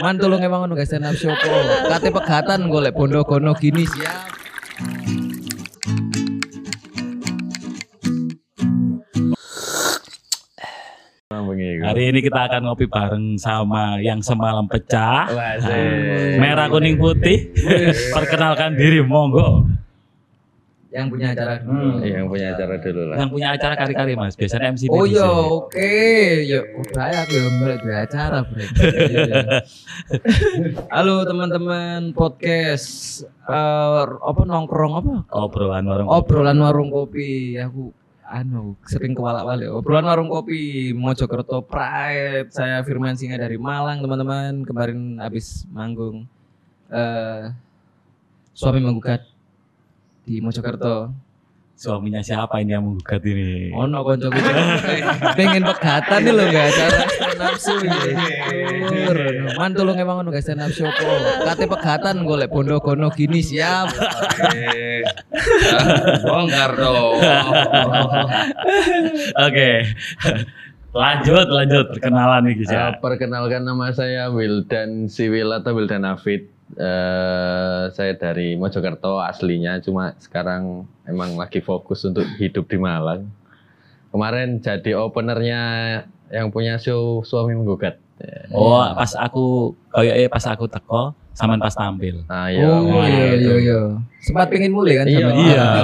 Man tolong emang ngono guys stand up show po. Kate pegatan golek bondo kono gini siap. Hari ini kita akan ngopi bareng sama yang semalam pecah. Merah kuning putih. Perkenalkan diri monggo. Yang punya acara dulu. Yang punya acara dulu lah. Yang punya acara kari-kari Mas. Biasanya MC Oh iya, oke. Ya, saya aku yang mulai dua acara, Bre. Halo teman-teman podcast eh, apa nongkrong apa? Obrolan warung. Obrolan warung kopi. Aku anu sering kewalak-walik. Obrolan warung kopi Mojokerto Pride. Saya Firman Singa dari Malang, teman-teman. Kemarin habis manggung eh suami menggugat di Mojokerto. Suaminya siapa ini yang menggugat ini? Ono konco gitu. Pengen pegatan nih lo gak acara nafsu Tur. Man tolong emang ono guys stand up show po. Kate pegatan golek bondo kono gini siap. Bongkar dong. Oke. lanjut, lanjut perkenalan nih guys. Eh, perkenalkan nama saya Wildan Siwil atau Wildan Afid. Eh, saya dari Mojokerto aslinya, cuma sekarang emang lagi fokus untuk hidup di Malang. Kemarin jadi openernya yang punya show suami menggugat. Oh, pas aku kayaknya pas aku teko sampean pas tampil. Nah, ya, Oh iya iya iya. Sempat pengen mulai kan Iya, sama- iya.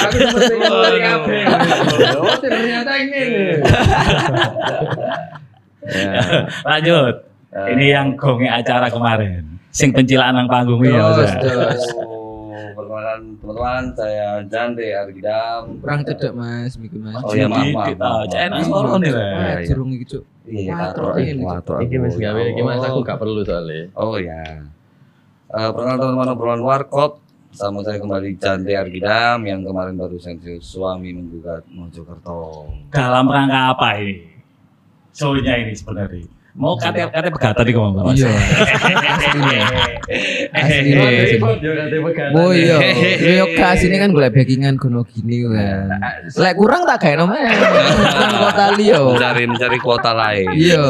Seperti mulai kabeh. Oh, ternyata ini. Ya. Lanjut. Ini yang gonge acara kemarin. Sing pencilaan nang panggung ya, jos. Oh, perkenalkan teman-teman, saya Jande Argidam. Kurang cedek Mas, Miki Mas. Oh, iya, maaf, cek enak Iya, solo nih, iya. jerung iki, Cuk. Iya, ini, watrok Iki wis gawe iki Mas, aku Oh. gak perlu soalnya. Oh ya. Eh, perkenalkan teman-teman obrolan warkop. Sama saya kembali Jande Argidam yang kemarin baru sensius suami menggugat Mojokerto. Dalam rangka apa ini? Show-nya ini sebenarnya. Mau kate kate pegatan nih ngomong Mas. Iya. Aslinya. Aslinya. Iya. Oh iya, yo kas ini kan golek backingan kono gini kan. Lek kurang tak gawe nomor. Kota liyo. Mencari mencari kuota lain. Iya,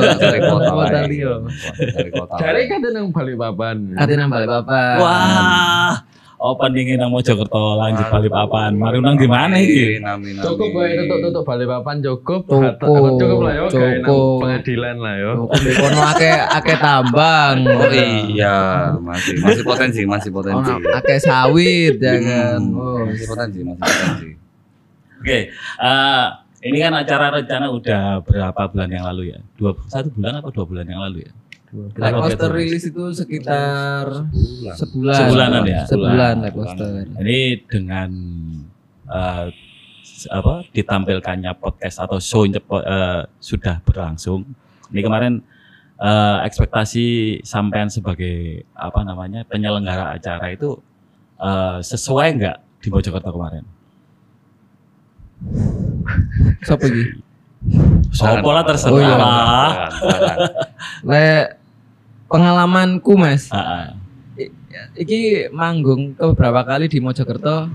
kuota kota lain. liyo. Mencari kuota Dari lain. kan nang Balikpapan. Kate nang Balikpapan. Wah. Opening nang Mojokerto lanjut Balikpapan. Mari undang di mana iki? Nami, nami. Cukup wae tutup-tutup Balikpapan cukup. Cukup, Cukup lah yo cukup. pengadilan lah yo. Cukup di kono akeh akeh tambang. Oh iya, masih masih potensi, masih potensi. Ono akeh sawit ya kan. Hmm, Oh. masih potensi, masih potensi. Oke. eh, ini kan acara rencana udah berapa bulan yang lalu ya? Dua satu bulan apa dua bulan yang lalu ya? Live poster rilis itu sekitar Bulan. sebulan. Sebulanan ya? Sebulan live poster. Ini dengan s- apa ditampilkannya podcast atau show eh, sudah berlangsung. Ini kemarin eh, ekspektasi sampean sebagai apa namanya penyelenggara acara itu eh, sesuai nggak di Mojokerto kemarin? Sopo iki? Sopo lah terserah. Oh, iya. lah. Lek pengalamanku Mas, ah. I- iki manggung ke beberapa kali di Mojokerto.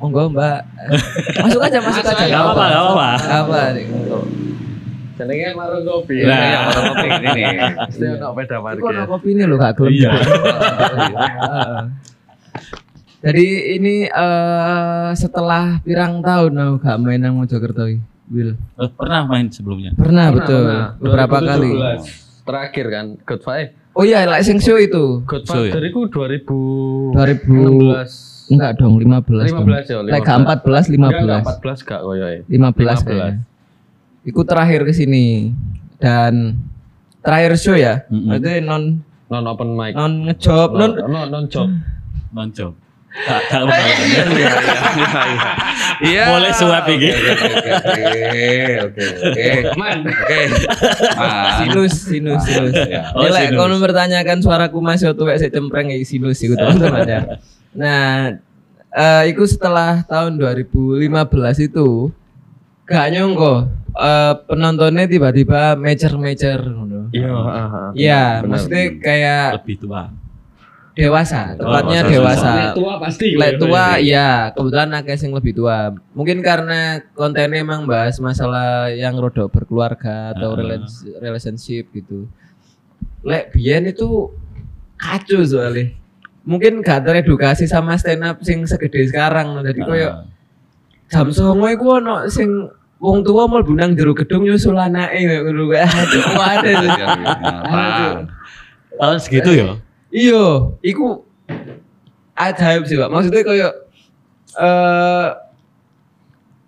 Monggo Mbak. Masuk aja, masuk aja. Gak apa-apa, gak apa-apa. Gak apa. Jenenge warung kopi. Nah. Iya, orang kopi ini. Ono peda Iku parkir. ono kopi ini loh gak gelem. Iya. Jadi ini eh setelah pirang tahun aku gak main nang Mojokerto iki, Will. Eh, pernah main sebelumnya? Pernah, Pernah, betul. pernah. Beberapa kali. 2017. Terakhir kan Five. Oh iya, like sing show itu. Good So? Five dari ku 2000 2000 Enggak dong, 15. 15 ya, Like gak 14, 15. Enggak, enggak, 14 gak koyoke. 15 15. kayaknya. Iku terakhir ke sini dan terakhir show ya. Mm-mm. Berarti non Non open mic. non ngejob, non non non job. Noncok. Gak, lupa. Iya, iya, iya. Iya. Boleh suap iki. Oke, oke, oke, oke. Oke. Ah. sinus, sinus, sinus. Ya. Oh, Oh, Lek kalau mempertanyakan suaraku masih tuwek saya cempreng ya sinus iku teman-teman ya. Nah, eh iku setelah tahun 2015 itu gak nyongko eh penontonnya tiba-tiba major-major ngono. Iya, heeh. Iya, Benar. maksudnya kayak Lebih tua. Dewasa, tepatnya Oh, dewasa. Lek tua pasti. Lek tua ya kebetulan akeh sing lebih tua. Mungkin karena kontennya emang bahas masalah yang rodo berkeluarga atau Ah. relationship gitu. Lek biyen itu kacau soalnya. Mungkin gak teredukasi sama stand up sing segede sekarang. Jadi koyo Ah. jam songo iku ono sing wong tua mau bunang jero gedung nyusul anake koyo ngono. Aduh, ada tuh. Aduh. tahun segitu ya Iya, iku ajaib sih, Pak. Maksudnya kayak eh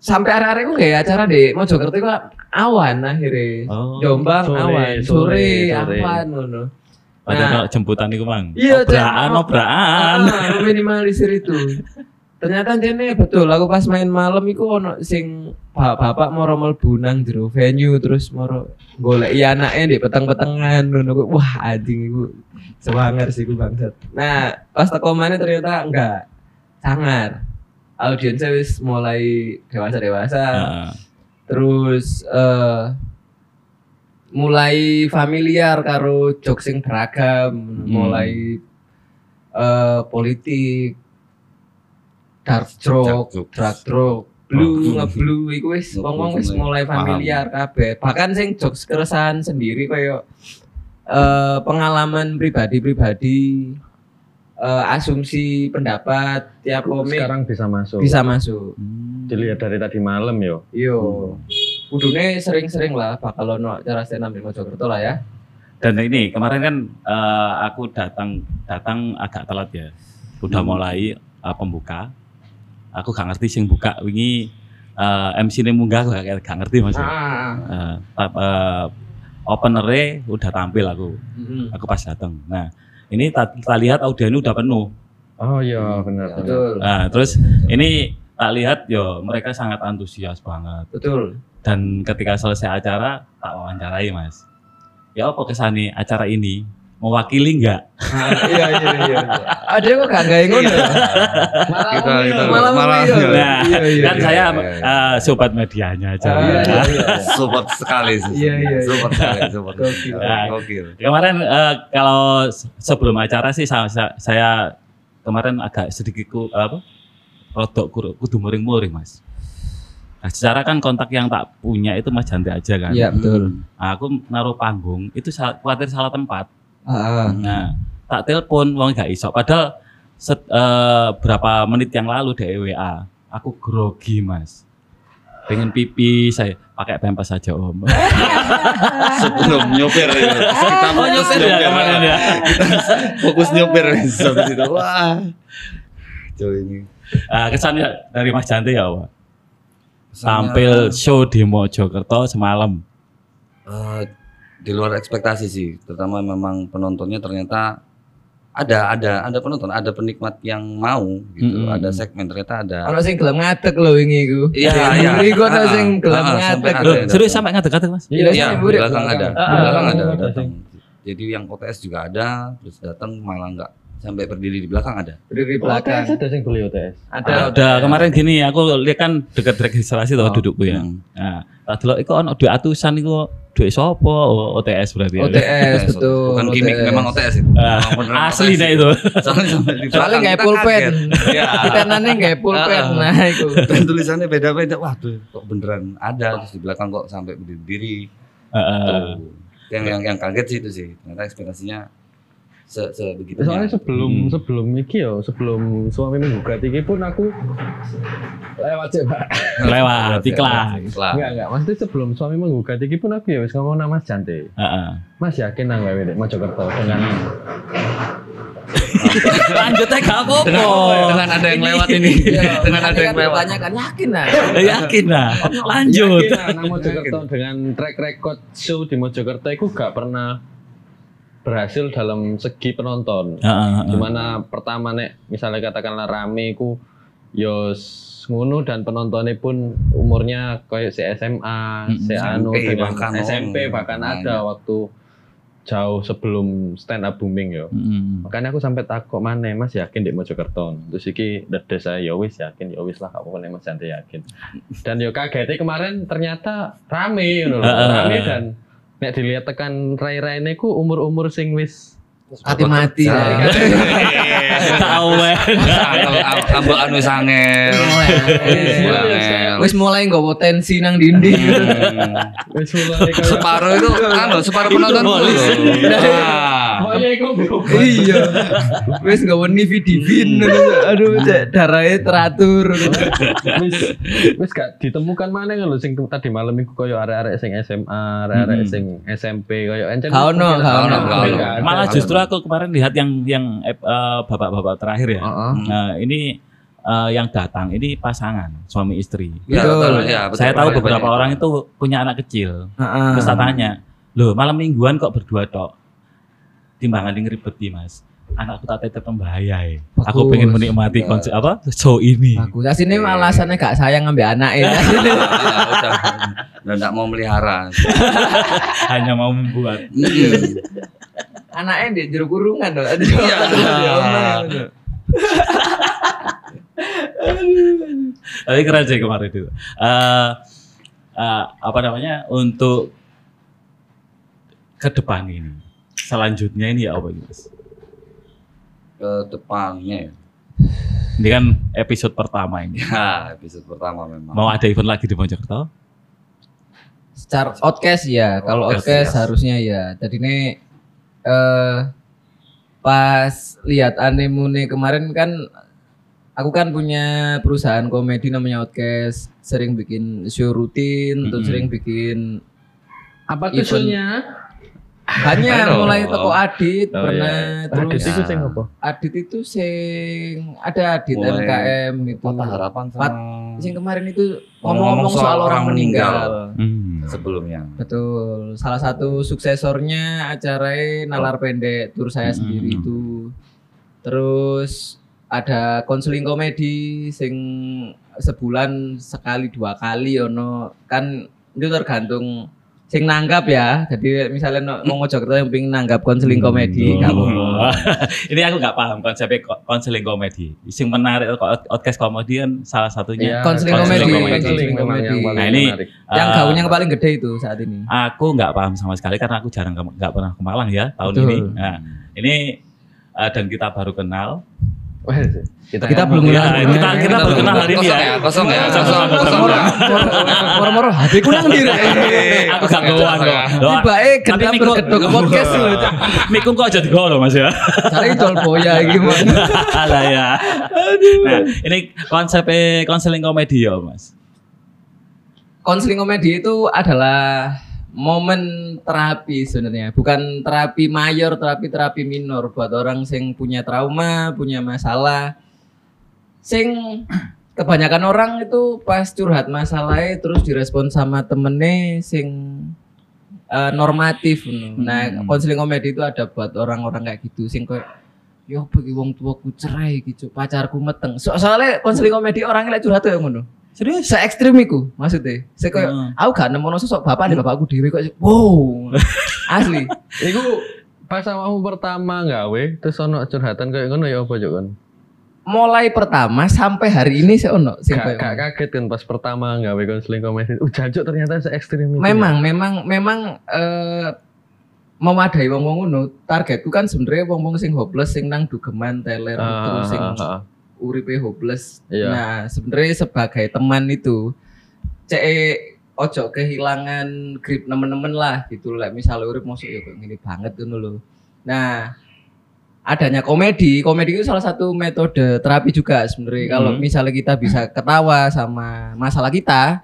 sampai arek-arek iku kayak acara deh Mojokerto iku awan akhirnya. Oh, Jombang sore, awan, sore, sore, awan ngono. ada Nah. jemputan itu mang Iya, obraan obraan Ah, minimalisir itu. Ternyata jene betul, aku pas main malam iku ono sing bapak-bapak moro mlebu nang jero venue terus moro golek iya anake di peteng-petengan ngono. Wah, anjing iku sewanger sih iku bangsat. Nah, pas teko mana ternyata enggak sangar. Audiensnya wis mulai dewasa-dewasa. Heeh. Terus eh mulai familiar karo jokes sing beragam, mulai eh politik, dark joke, Dark joke, blue, Oh. ngeblu iku wis Ngeblu wong-wong wis mulai familiar kabeh. Bahkan sing jokes keresahan sendiri kayak eh pengalaman pribadi-pribadi eh asumsi pendapat tiap komik sekarang bisa masuk. bisa masuk. Hmm. Dilihat dari tadi malam yo. Yo. Kudune sering-sering lah bakal ono acara stand up di Mojokerto lah ya. dan ini kemarin kan eh, aku datang datang agak telat ya udah Hmm. mulai eh, pembuka aku gak ngerti sing buka wingi eh, MC ini munggah aku gak, gak ngerti mas Ah. Eh, tap- eh, openernya udah tampil aku Mm-mm. aku pas datang nah ini tak lihat audiennya udah penuh Oh iya benar. benar. Betul. nah terus ini tak lihat yo mereka sangat antusias banget Betul. dan ketika selesai acara tak wawancarai mas ya apa kesani acara ini mewakili nggak Ah, iya iya iya. Ada kok gak gawe ngono. ya? Kita kita Malah malah iya. Nah, Iya, iya, kan iya, saya iya, iya. eh, sobat medianya aja. Ah, iya, iya, iya. support sekali sih. Iya, iya, iya. Support sekali. Gokil. Nah. Kemarin eh, kalau se- sebelum acara sih saya, saya- kemarin agak sedikit ku, apa? Rodok kudu muring-muring, Mas. Nah, secara kan kontak yang tak punya itu Mas Janti aja kan. Iya, betul. Nah, aku naruh panggung itu khawatir salah tempat. Ah, Nah, tak telepon wong gak iso. Padahal set- eh, berapa menit yang lalu di WA, aku grogi, Mas. Pengen pipi, saya pakai pempes saja, Om. Sebelum nyopir ya. Kita Oh, nyopir ya kemarin ya. Fokus nyopir sampai situ. Wah. Coba ini. Ah, kesannya dari Mas Janti ya, Pak. Tampil show di Mojokerto semalam. eh, di luar ekspektasi sih, terutama memang penontonnya ternyata ada ada ada penonton, ada penikmat yang mau gitu, Mm-mm. ada segmen ternyata ada. Ono sing gelem ngadeg lho wingi iku. Iya, iya. Iku ono Ah, sing gelem yang serius sampai ngadeg-ngadeg, Mas? Iya, Iya, di belakang ada, di belakang ah, ada. Jadi yang OTS juga ada, terus datang malah nggak sampai berdiri di belakang ada. Berdiri OTS belakang. ada yang beli OTS. Ada. Ada kemarin gini, aku lihat kan dekat registrasi tuh Oh, dudukku ya. hmm. Nah, tak delok iku ono duit atusan iku duit sapa? Oh, OTS berarti ya. OTS betul. Bukan gimmick, OTS. memang OTS itu. Ah, asli dah itu. Soalnya di kayak kita pulpen. Iya. Tenannya kayak pulpen. Ah. Nah, iku. Dan tulisannya beda-beda. Waduh, kok beneran ada terus di belakang kok sampai berdiri. Heeh. Tuh. Yang yang yang kaget sih itu sih. Ternyata ekspektasinya se sebegitu. Soalnya sebelum Hmm. sebelum iki yo, sebelum suami menggugat iki pun aku lewat sih, Pak. Lewat iklan. Enggak, enggak. Maksudnya sebelum suami menggugat iki pun aku ya wis ngomong nama Mas Jante. Heeh. Mas yakin nang wewe Dek, Mojokerto dengan Lanjut aja gak apa-apa. Dengan ada yang lewat ini. Dengan ada yang lewat. Banyak kan yakin lah. Yakin lah. Lanjut. Yakin lah, Mojokerto dengan track record show di Mojokerto itu gak pernah berhasil dalam segi penonton. Heeh, heeh. Di mana pertama nek misalnya katakanlah rame ku yo s- ngono dan penontonnya pun umurnya kayak si SMA, si anu dengan bahkan, SMP oh, bahkan ada waktu jauh sebelum stand up booming yo. Mm. Makanya aku sampai takut mana Mas yakin di Mojokerto. Terus iki dedes saya ya wis yakin ya wis lah gak apa-apa Mas Santi yakin. Dan yo kagetnya kemarin ternyata rame ngono lho. Heeh. Rame dan nek dilihat tekan rai-raine ku umur-umur sing wis hati mati Ya. Tahu eh. Ambek anu sangel. Angel. Wis mulai nggak potensi nang dinding. Hmm. Wis mulai Separuh itu anu separuh penonton polis. Nah. Iya. Wis nggak wani vidivin. Aduh, cek darahnya teratur. wis wis gak ditemukan mana lho sing tadi malam iku koyo arek-arek sing SMA, arek-arek Hmm. sing SMP koyo encen. Gak ono. Gak ono. Malah justru aku kemarin lihat yang yang eh, bapak-bapak terakhir ya. Heeh. Nah, ini eh, yang datang ini pasangan suami istri. Ya, Betul. betul, ya, betul. Saya tahu beberapa banyak. orang itu punya anak kecil. Heeh. Terus tak tanya, loh malam mingguan kok berdua tok? Timbangan yang ribeti mas. Anakku tak tetep bahaya ya. Aku pengen menikmati konsep apa show ini. Bagus. Asine alasannya gak sayang ngambil anak ya. Ya, udah. Dan enggak mau melihara. Hanya mau membuat. Anaknya di jero kurungan loh. Aduh. Iya. Aduh. Tapi keren sih kemarin itu. Eh, eh, apa namanya untuk ke depan ini. Selanjutnya ini ya apa ini mas? Ke depannya. Ini kan episode pertama ini. Ya, episode pertama memang. Mau ada event lagi di Mojokerto? Secara outcast ya, kalau Outcast, outcast ya. harusnya ya. Tadi ini eh pas lihat anemone kemarin kan aku kan punya perusahaan komedi namanya Outcast, sering bikin show rutin, terus Mm-mm. sering bikin Apa tujuannya? Ayo. mulai toko Adit Oh, pernah Adit terus itu sing apa? Adit itu sing ada Adit Mulai MKM itu Patah harapan sama Pat- sing kemarin itu Ngomong-ngomong ngomong-ngomong soal, orang meninggal. Hmm. sebelumnya. Betul. Salah satu suksesornya acara nalar pendek tur saya Hmm. sendiri itu. Terus ada konseling komedi sing sebulan sekali dua kali ono kan itu tergantung sing nanggap ya. Jadi misalnya mau Mojokerto yang pengen nanggap konseling komedi Oh. nggak apa-apa. ini aku nggak paham konsepnya ko- konseling komedi. Sing menarik kok podcast komedi kan salah satunya. Konseling Konseling komedi, komedi. Konseling komedi. Nah, ini- menarik. Yang Eh, gaunnya yang paling gede itu saat ini. Aku nggak paham sama sekali karena aku jarang nggak pernah ke Malang ya tahun Betul. ini. Nah, ini eh, dan kita baru kenal. Wah, kita, Kita belum Ya, kenal. kita kita baru kenal hari ini Kosong ya. Kosong ya, Kosong, kosong, kosong. Moro-moro hati kurang diri. Aku gak goan kok. Tiba eh gendam berkedok podcast lho. Cak. Miku kok jadi gol loh mas ya. Cari idol boya iki Mas. Alah ya. Nah, ini konsepnya konseling komedi ya mas. Konseling komedi itu adalah momen terapi sebenarnya, bukan terapi mayor, terapi terapi minor buat orang sing punya trauma, punya masalah. Sing kebanyakan orang itu pas curhat masalahnya terus direspon sama temennya sing eh, normatif. no. Nah, Hmm. konseling komedi itu ada buat orang-orang kayak gitu sing kayak yo bagi wong tuaku cerai gitu, pacarku meteng. So- soalnya konseling komedi orangnya lek curhat tuh yang ngono. Serius? Se ekstrim iku maksudnya. Saya kayak Hmm. aku gak nemu sosok bapak nih bapakku dewe kok wow. Asli. Iku pas awakmu pertama gawe terus ono curhatan kayak ngono ya apa kan? Mulai pertama sampai hari ini saya ono sing Gak, kaget kan pas pertama gawe konseling komedi. Uh jancuk ternyata se ekstrim itu. Memang memang memang eh memadai wong-wong ngono. Targetku kan sebenarnya wong-wong sing hopeless sing nang dugeman teler Ah, terus sing ah, ah. Uripe hopeless. Iya. Nah, sebenarnya sebagai teman itu cek ojo kehilangan grip nemen-nemen lah gitu lah. Misalnya urip masuk ya kok gini banget ngono lho. Nah, adanya komedi, komedi itu salah satu metode terapi juga sebenarnya. Kalau Hmm. misalnya kita bisa ketawa sama masalah kita,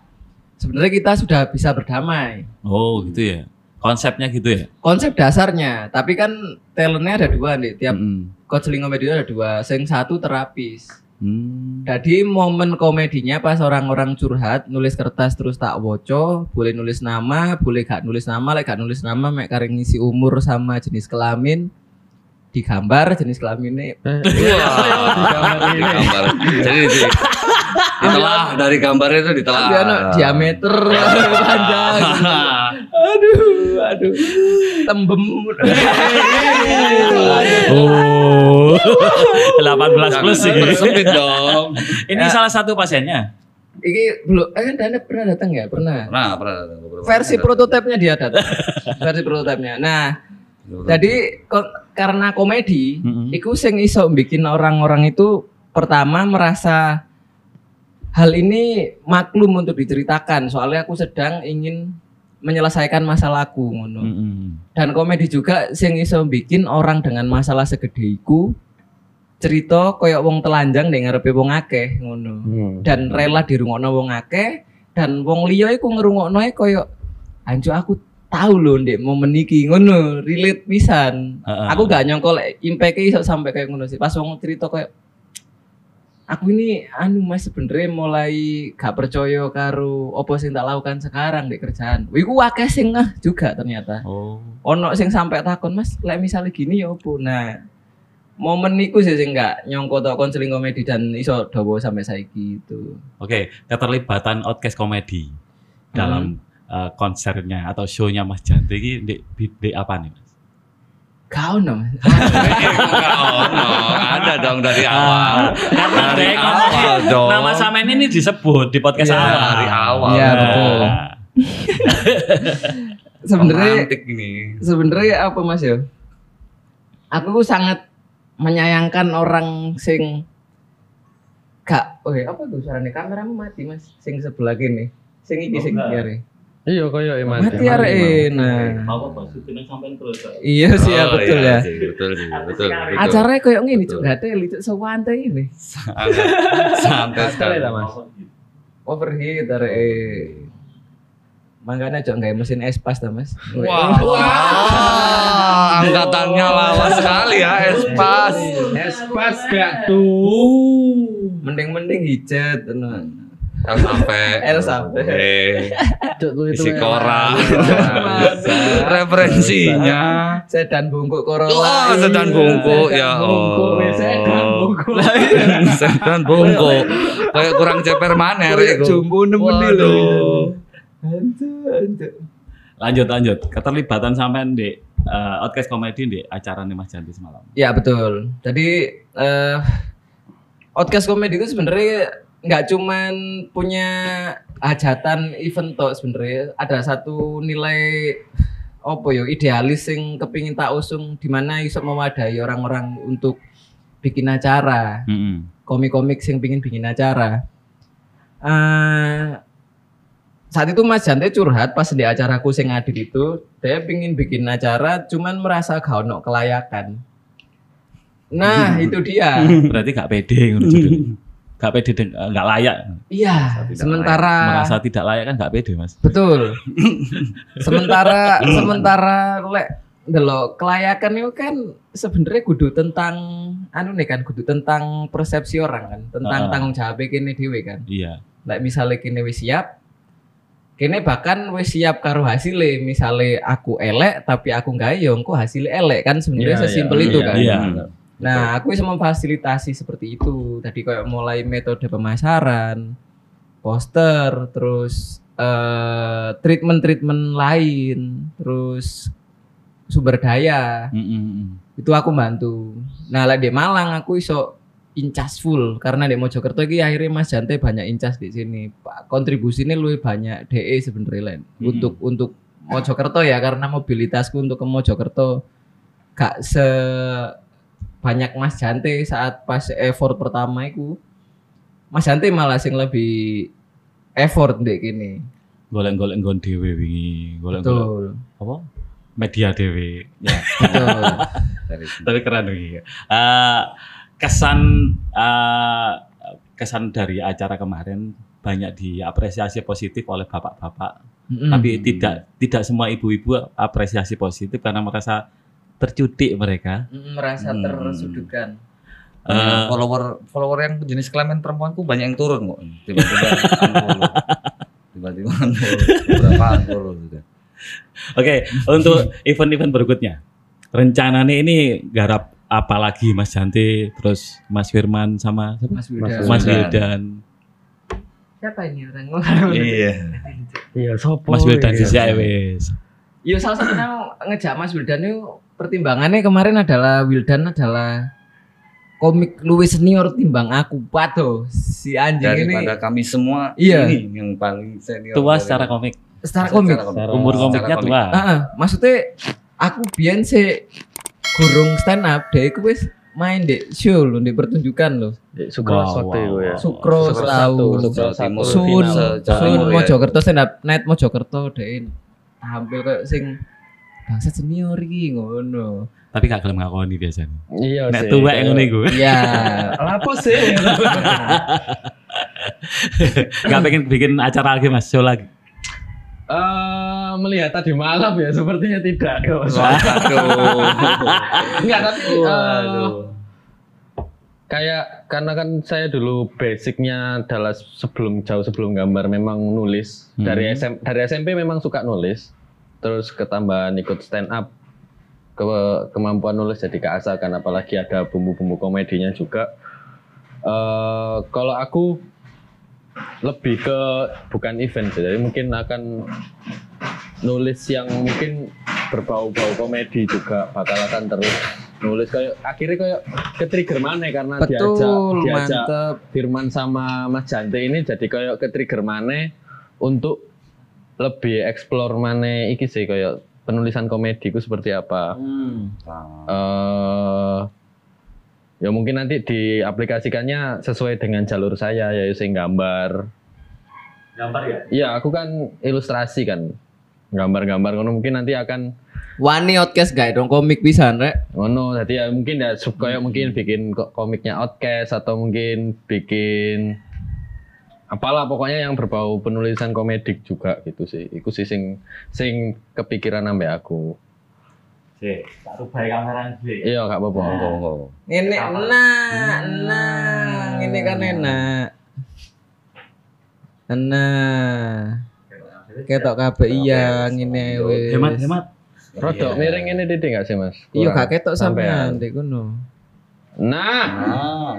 sebenarnya kita sudah bisa berdamai. Oh gitu ya. Konsepnya gitu ya. Konsep dasarnya, tapi kan talentnya ada dua nih. Tiap Mm-mm. counseling komedi itu ada dua. Yang satu terapis. Hmm. Jadi momen komedinya pas orang-orang curhat nulis kertas terus tak woco, boleh nulis nama, boleh gak nulis nama, lek gak nulis nama mek kareng ngisi umur sama jenis kelamin digambar jenis kelaminnya Eh, Wah, di gambar. Jadi di, ditelah dari gambarnya itu ditelah. Diameter panjang. Aduh, aduh. Tembem. Oh. 18 plus sih. Sempit dong. Ini salah satu pasiennya. Iki belum eh kan Dana pernah datang ya? Pernah. Nah, pernah ada beberapa Versi prototipenya dia datang. Versi prototipenya. Nah, Jadi ko- karena komedi, Mm-mm. iku sing iso bikin orang-orang itu pertama merasa hal ini maklum untuk diceritakan. Soalnya aku sedang ingin menyelesaikan masalahku ngono. Mm-mm. Dan komedi juga sing iso bikin orang dengan masalah segede iku cerita koyok wong telanjang ning ngarepe wong akeh ngono. Hmm. Dan rela dirungokno wong akeh dan wong liya iku ngerungokno e koyok anjo aku tahu loh ndek momen iki ngono, relate pisan. Heeh. Aku gak nyongko lek impact iso sampai kayak ngono sih. Pas wong cerita kayak aku ini anu mas sebenernya mulai gak percaya karo apa sing tak lakukan sekarang di kerjaan. Wiku akeh sing ngeh juga ternyata. Oh. Ono sing sampai takon mas, lek misalnya gini ya apa? Nah, momen iku sih sing gak nyongko tok konseling komedi dan iso dawa sampai saiki itu. Oke, keterlibatan outcast komedi dalam eh, konsernya atau show-nya Mas Janti ini di, di, di apa nih Mas? Gak ono ono, ada dong dari awal. Karena Dari dek, awal dong. nama Samen ini disebut di podcast Iya, awal. dari awal. Iya, betul. Sebenarnya sebenarnya apa mas ya? Aku sangat menyayangkan orang sing gak, oh ya, apa tuh suaranya kameramu mati mas, sing sebelah gini, sing iki Oh, sing enggak. kiri. Iya koyo emang. Mati arek nah. Mau apa syutingnya sampai terus? Iya sih ya Oh, betul iya ya. Betul sih, betul. Acaranya gini Betul. cuk, gak teli cuk sewantai ini. Sangat santai sekali. lah mas. Overheat arek. Makanya cok nggak mesin espas ta mas. Wah, angkatannya lawas sekali ya, Espas. Espas gak tuh. Mending-mending hijat. nah. El sampai. El sampai. Eh, isi ya. koran. Masa. Referensinya. Sedan bungkuk Corolla. Oh, sedan bungkuk ya. bungkuk, Oh. sedan bungkuk. Sedan bungkuk. Kayak kurang ceper mana Kayak iku. jumbo nemen nih lho. Waduh. Aduh, aduh. Lanjut lanjut. Keterlibatan sampean di eh, outcast komedi di acara nih Mas Janti semalam. Ya betul. Jadi eh podcast komedi itu sebenarnya nggak cuman punya hajatan event toh sebenarnya ada satu nilai apa yo idealis yang kepingin tak usung di mana iso mewadahi orang-orang untuk bikin acara komik-komik yang pingin bikin acara. Eh saat itu Mas Jante curhat pas di acaraku sing adil itu, dia pingin bikin acara cuman merasa gak ono kelayakan. Nah, itu dia. Berarti gak pede ngono judulnya. Gak pede deng- eh, gak layak. Iya, sementara Merasa tidak layak kan gak pede Mas. betul. sementara sementara lek delok kelayakan itu kan sebenarnya kudu tentang anu nih kan kudu tentang persepsi orang kan, tentang Ah. tanggung jawab kene dhewe kan. Iya. Lek misalnya kini wis siap, kini bahkan wis siap karo hasilnya. Misalnya aku elek tapi aku nggak ya engko hasilnya elek kan sebenarnya Iya, sesimpel iya, itu iya, kan. iya. Nah, aku bisa memfasilitasi seperti itu. Tadi kayak mulai metode pemasaran, poster, terus eh, treatment-treatment lain, terus sumber daya Mm-mm. itu aku bantu. Nah, lah di Malang aku iso incas full karena di Mojokerto ini akhirnya Mas Jante banyak incas di sini. Pak kontribusinya lebih banyak DE sebenarnya lain Hmm. untuk untuk Mojokerto ya karena mobilitasku untuk ke Mojokerto gak se banyak Mas Jante saat pas effort pertama itu Mas Jante malah sing lebih effort dek gini. Golek-golek nggon dhewe wingi, golek-golek Betul. apa? Media dhewe. Ya. Tapi keren wingi. Eh, kesan eh, kesan dari acara kemarin banyak diapresiasi positif oleh bapak-bapak Mm-mm. tapi tidak tidak semua ibu-ibu apresiasi positif karena merasa tercutik mereka. Merasa Hmm. tersudutkan. Eh, follower follower yang jenis kelamin perempuanku banyak yang turun kok. Tiba-tiba unfollow. Tiba-tiba unfollow. Berapa sudah. Oke, untuk event-event berikutnya. Rencananya ini garap apa lagi Mas Janti, terus Mas Firman sama? Mas Wildan. Mas Wildan. Siapa ini orang? Iya. Iya, sopo. Mas Wildan sisi ae wis. Iya salah satunya ngejak Mas Wildan itu pertimbangannya kemarin adalah Wildan adalah komik luwih senior timbang aku pato si anjing ini Daripada kami semua Iya. ini yang paling senior. Tua dari- secara komik. secara komik. Umur komiknya komik. tua. Ah, ah, maksudnya aku biyen sih gurung stand up deh aku wis main di show lho di pertunjukan lho Sukro Wow, satu wow, ya. wow. Sukro satu. Sun Sun Timur ya. Mojokerto stand up net Mojokerto deh tampil kayak sing bangsa senior iki ngono Tapi gak gelem ngakoni biasanya. Iya Nek sih. tuwek ngono iku. ya Lapo sih? Gak pengen bikin acara lagi Mas, show lagi. Eh, melihat tadi malam ya sepertinya tidak. Waduh. Enggak tapi Waduh. kayak karena kan saya dulu basicnya adalah sebelum jauh sebelum gambar memang nulis Hmm. dari SM, dari SMP memang suka nulis terus ketambahan ikut stand up. Ke kemampuan nulis jadi keasakan apalagi ada bumbu-bumbu komedinya juga. Eh kalau aku lebih ke bukan event jadi mungkin akan nulis yang mungkin berbau-bau komedi juga bakal akan terus nulis. Kayak akhirnya kayak ke trigger mana karena diajak betul diajak mantep. Firman sama Mas Jante ini jadi kayak ke trigger mana untuk lebih explore mana iki sih kayak penulisan komedi ku seperti apa. Nah, eh ya mungkin nanti diaplikasikannya sesuai dengan jalur saya yaitu sing gambar. Gambar ya? Iya, aku kan ilustrasi kan. Gambar-gambar ngono mungkin nanti akan wani outcast guys dong komik pisan rek ngono jadi ya mungkin ya sub kayak mungkin bikin ko- komiknya Outcast atau mungkin bikin apalah pokoknya yang berbau penulisan komedik juga gitu sih. Iku sih sing sing kepikiran sampai aku. Sih, tak rubah kameran sih. Iya, gak apa-apa. monggo. ini enak enak ini kan enak enak ketok kabeh iya ngene wis Hemat, hemat. Rodok miring ini Didi gak sih, Mas? iya gak ketok Sampean. dek ngono Nah, Nah.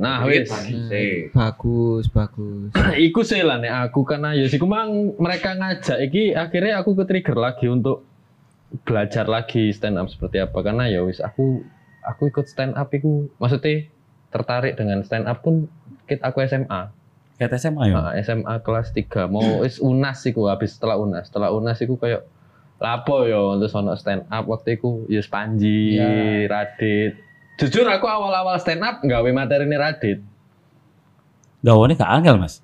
Nah, wis. Sip. bagus bagus iku sih lah nek aku karena ya sih mang mereka ngajak iki akhirnya aku ke trigger lagi untuk belajar lagi stand up seperti apa karena ya wis aku aku ikut stand up iku maksudnya tertarik dengan stand up pun kit aku SMA Kayak SMA ya? Nah, SMA kelas 3 mau wis unas iku habis setelah unas setelah unas iku kayak lapo yo terus ono stand up waktu iku ya Panji, Ya. Radit. Jujur aku awal-awal stand up nggawe materi ini Radit. Gawane gak angel, Mas.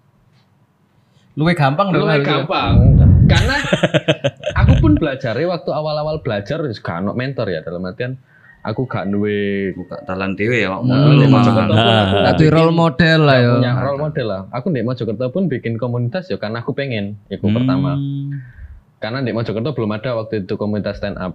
luwe gampang dong Luwih harusnya. gampang. Karena aku pun belajar waktu awal-awal belajar wis gak ono mentor ya dalam artian aku gak duwe Buka talan dewe ya. Nah, aku Nah, Nah, tuh role model lah ya punya role model lah. Aku di Mojokerto pun bikin komunitas ya karena aku pengen. Itu Hmm. pertama. Karena di Mojokerto belum ada waktu itu komunitas stand up.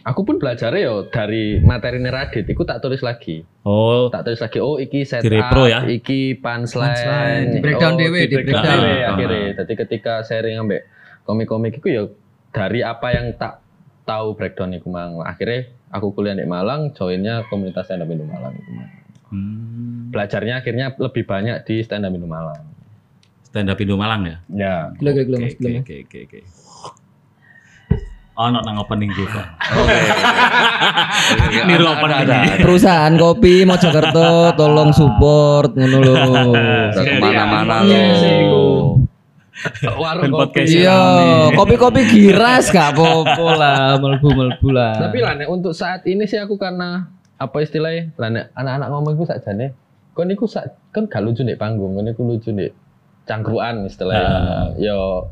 Aku pun belajar ya dari materi Radit, itu tak tulis lagi. Oh, Tak tulis lagi, oh iki set Direpro ya? iki punchline, Punchline, di breakdown oh, dewe, di di breakdown dewe Ah. akhirnya. Jadi ketika sharing ambek komik-komik itu ya dari apa yang tak tahu breakdown itu mang. Akhirnya aku kuliah di Malang, joinnya komunitas stand up Indo Malang. itu, Mang. hmm. Belajarnya akhirnya lebih banyak di stand up Indo Malang. stand up Indo Malang ya? Ya. Gila, gila, gila, Oke, oke, oke, Ono nang opening juga. Oke. Niru Ada, opening. ada, ada. perusahaan kopi Mojokerto tolong support ngono lho ke mana-mana Iya, iku. loh. Warung kopi. iya kopi-kopi giras gak apa-apa lah melbu-melbu lah Tapi lah Nek, untuk saat ini sih aku karena apa istilahnya? Lah Nek, anak-anak ngomong iku sakjane kon niku sak kan gak lucu nek panggung, kon niku lucu nek cangkruan istilahnya. Ah. Yo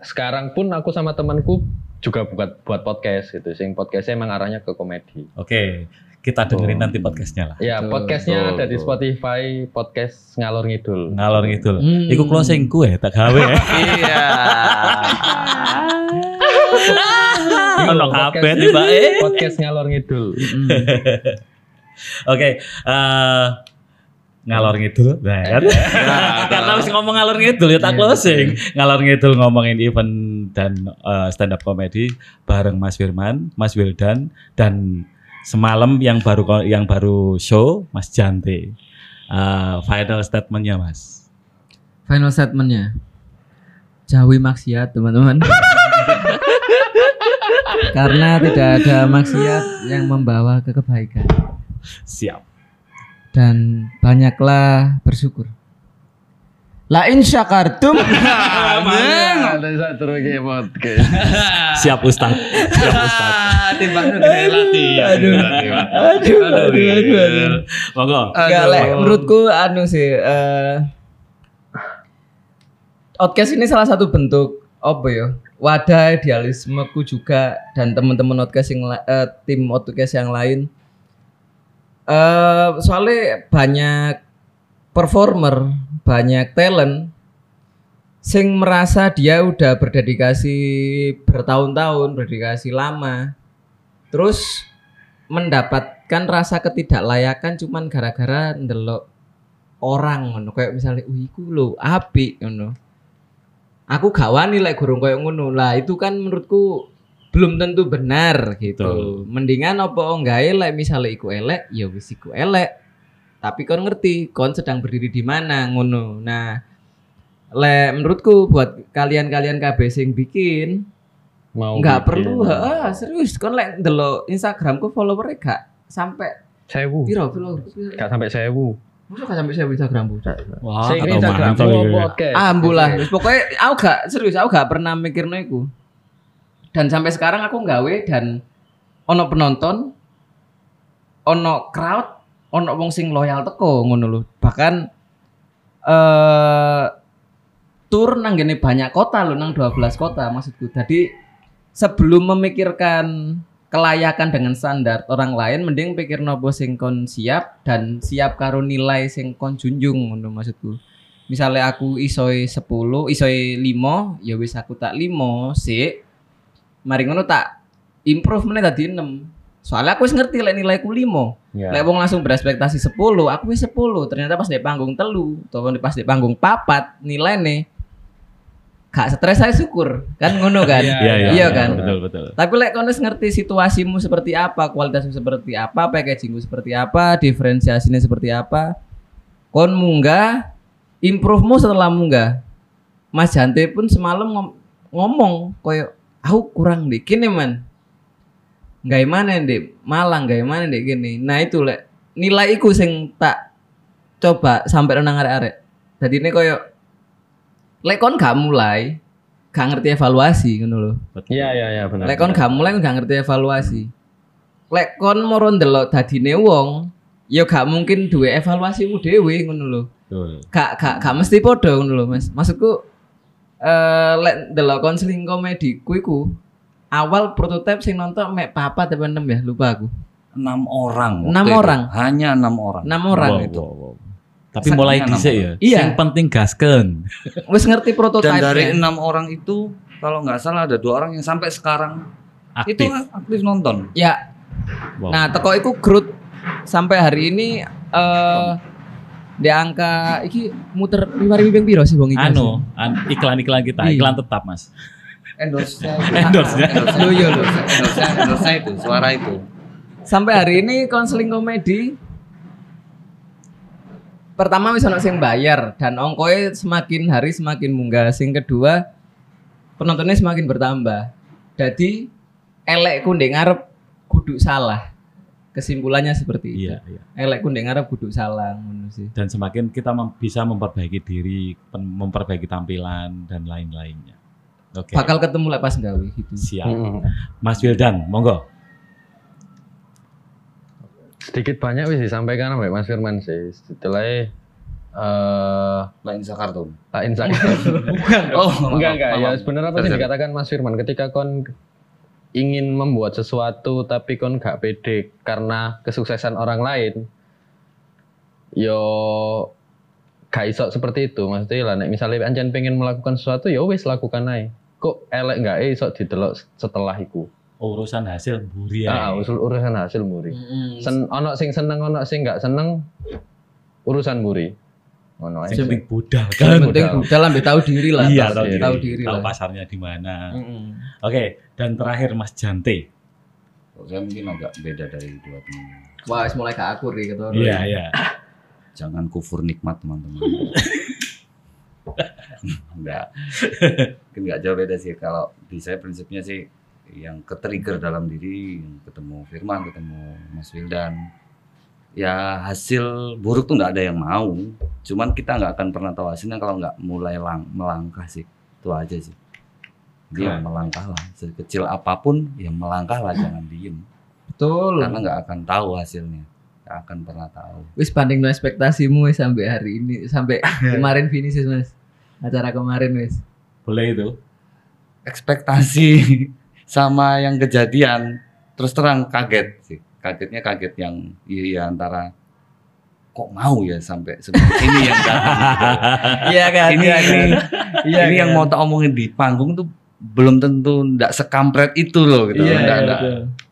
sekarang pun aku sama temanku juga buat buat podcast gitu. Sing podcastnya emang arahnya ke komedi. Oke, kita dengerin nanti podcastnya lah. Ya, podcastnya ada di. Spotify, podcast ngalor ngidul. Ngalor ngidul. Hmm. Iku closing kue tak gawe ya. Iya. Ono Podcast- kabeh tiba eh. Podcast ngalor ngidul. Oke, eh ngalor ngidul. Nah, kan? Karena harus ngomong ngalor ngidul ya tak closing. Ngalor ngidul ngomongin event dan eh, stand up comedy bareng Mas Firman, Mas Wildan dan semalam yang baru yang baru show Mas Jante. Eh, final statementnya Mas. final statementnya jauhi maksiat teman-teman karena tidak ada maksiat yang membawa ke kebaikan Siap. Dan banyaklah bersyukur La in syakartum Ada satu lagi podcast. Siap Ustaz. Siap Ustaz. Latih. Aduh. Aduh, aduh, aduh, aduh. Monggo. Enggak, Lek. menurutku anu sih eh podcast ini salah satu bentuk apa ya? Wadah idealismeku juga dan teman-teman podcast yang eh, tim podcast yang lain. Eh soalnya banyak performer, banyak talent sing merasa dia udah berdedikasi bertahun-tahun, berdedikasi lama. Terus mendapatkan rasa ketidaklayakan cuman gara-gara ndelok orang ngono kayak misalnya wih iku lho apik ngono aku gak wani lek gurung kayak ngono lah itu kan menurutku belum tentu benar gitu Betul. mendingan apa enggak lek misalnya iku elek ya wis iku elek tapi kon ngerti kon sedang berdiri di mana ngono nah lek menurutku buat kalian-kalian KB sing bikin Mau nggak perlu heeh serius kon lek ndelok Instagramku followernya gak sampai Sewu. piro follower Gak sampai sewu. Masa gak sampai saya Instagramku Wah, Sing kata Instagram mantap mau ya. podcast. ah ambulah Wis pokoknya aku gak serius aku gak pernah mikirno iku dan sampai sekarang aku nggawe dan ono penonton ono crowd ono wong sing loyal teko ngono lho. Bahkan eh tur nang gene banyak kota lho nang 12 kota maksudku. Jadi sebelum memikirkan kelayakan dengan standar orang lain mending pikir nopo sing kon siap dan siap karo nilai sing kon junjung ngono maksudku. Misalnya aku isoi 10 isoi 5 ya wis aku tak 5 sih mari ngono tak improve meneh tadi 6 soalnya aku wis ngerti lek nilaiku 5 Ya. Lek wong langsung berespektasi 10, aku wis 10. Ternyata pas di panggung telu, atau pas di panggung papat, nilai nih gak stres saya syukur. Kan ngono kan? Iya, iya. Iya kan? Betul, betul. Tapi lek kono wis ngerti situasimu seperti apa, kualitasmu seperti apa, packagingmu seperti apa, diferensiasinya seperti apa, kon munggah, improve-mu setelah munggah. Mas Jante pun semalam ngom- ngomong koyo aku kurang deh kini man. Gak mana deh, Malang gak mana deh gini. Nah itu lek nilai iku sing tak coba sampai renang arek-arek. Jadi ini koyo lek kon gak mulai, gak ngerti evaluasi ngono lho. Iya iya iya benar. Lek kon gak mulai gak ngerti evaluasi. Lek kon moro ndelok dadine wong, ya gak mungkin duwe evaluasimu dhewe ngono lho. Betul. Gak gak gak mesti padha ngono lho, Mas. Maksudku eh lek ndelok konseling komedi ku iku awal prototipe sing nonton mek papa atau enam ya, lupa aku. Enam orang. Enam itu. orang. Hanya enam orang. Enam orang Wow, itu. wow, wow. Tapi Sakitnya mulai dhisik ya. Iya. Yang penting gasken. Wis ngerti Dan prototipe. dari enam orang itu, kalau nggak salah ada dua orang yang sampai sekarang itu Aktif. aktif nonton. Ya, Wow. Nah, teko iku growth sampai hari ini eh di angka iki muter lima ribu piro sih bang anu, an- iklan-iklan kita, Iya. iklan tetap, Mas. Endorse-nya. Endorse-nya. Endorse-nya. Loh, iya, loh. Endorse-nya, endorse-nya itu, suara itu. Sampai hari ini konseling komedi pertama wis ono sing bayar dan ongkoe semakin hari semakin munggah. Sing kedua penontonnya semakin bertambah. Jadi elekku ndek ngarep kudu salah. Kesimpulannya seperti itu. Iya, iya. Elekku ndek ngarep kudu salah sih. Dan semakin kita mem- bisa memperbaiki diri, memperbaiki tampilan dan lain-lainnya. Oke. Bakal ketemu lek pas gawe gitu. Siap. Mm-mm. Mas Wildan, monggo. Sedikit banyak wis disampaikan sama Mas Firman sih. Setelahnya eh Lain Jakarta. tak insight. Oh, enggak enggak ya sebenarnya apa sih dikatakan Mas Firman ketika kon ingin membuat sesuatu tapi kon gak pede karena kesuksesan orang lain yo gak iso seperti itu. Maksudnya lah nek misalnya anjan pengen melakukan sesuatu ya wis lakukan aja kok elek gak eh iso didelok setelah iku? Urusan hasil buri ah ya. usul urusan hasil muri Mm-mm. Sen, ono sing seneng ono sing gak seneng urusan muri ono ae. Yang penting budal Yang kan. penting Modal. budal ambil tahu diri lah. Iya, tahu diri. Tahu diri Tahu pasarnya di mana. Mm-mm. Oke, dan terakhir Mas Jante. Saya mungkin agak beda dari dua teman. Wah, wis mulai gak akur nih ketoro. Iya, iya. Jangan kufur nikmat teman-teman. enggak. Mungkin enggak jauh beda sih kalau di saya prinsipnya sih yang ketrigger dalam diri yang ketemu Firman, ketemu Mas Wildan ya hasil buruk tuh nggak ada yang mau. Cuman kita nggak akan pernah tahu hasilnya kalau nggak mulai lang melangkah sih. Itu aja sih. Dia Keren. melangkah lah. Sekecil apa pun ya melangkah lah jangan diem. Betul. Karena nggak akan tahu hasilnya. Nggak akan pernah tahu. Wis banding no ekspektasimu wis sampai hari ini sampai kemarin finish Mas. Acara kemarin wis. Boleh itu. ekspektasi sama yang kejadian terus terang kaget sih kagetnya kaget yang iya antara kok mau ya sampai seperti ini yang datang. Iya kan? ini ini Iya ini yang kan? mau tak omongin di panggung tuh belum tentu ndak sekampret itu loh gitu Iya, ndak iya,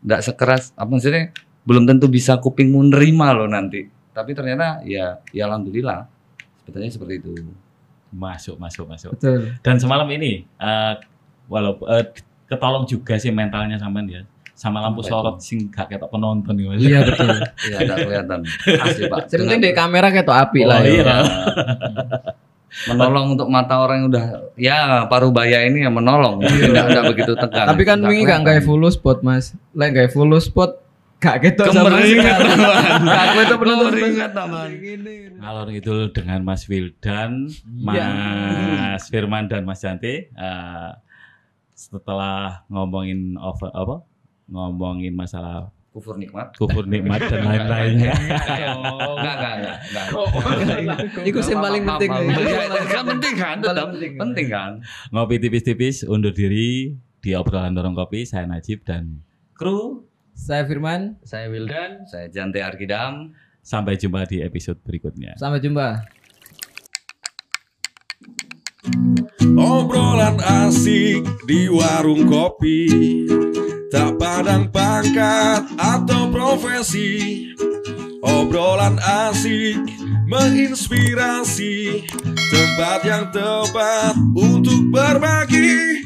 ndak sekeras apa maksudnya belum tentu bisa kupingmu nerima loh nanti tapi ternyata ya ya alhamdulillah sebetulnya seperti itu Masuk, masuk, masuk. Betul. Dan semalam ini, eh walaupun eh, ketolong juga sih mentalnya sampean ya. Sama lampu Apa itu? sorot sing gak ketok penonton Mas. Iya betul. ya ndak kelihatan asli pak Dengan- di kamera kayak tuh api Oh, lah iya. ya. menolong untuk mata orang yang udah ya paruh baya ini ya menolong tidak tidak begitu tegang Tapi kan Nggak wingi gak gawe full spot, Mas. Lek gawe full spot gak ketok sama Kemeringat. Gak ketok penonton. Kemeringat, teman. Ngalor itu dengan Mas Wildan, Iya. Mas Firman dan Mas Jante. eh, setelah ngomongin over apa? Ngomongin masalah kufur nikmat kufur nikmat dan lain-lainnya. Oh, enggak enggak enggak enggak Iku sing paling penting. kan penting kan tetap penting. penting kan Ngopi tipis-tipis undur diri di obrolan dorong kopi. Saya Najib dan kru. Saya Firman, Saya Wildan. saya Jante Arkidam Sampai jumpa di episode berikutnya. sampai jumpa. Obrolan asik di warung kopi Tak pandang pangkat atau profesi. Obrolan asik menginspirasi. Tempat yang tepat untuk berbagi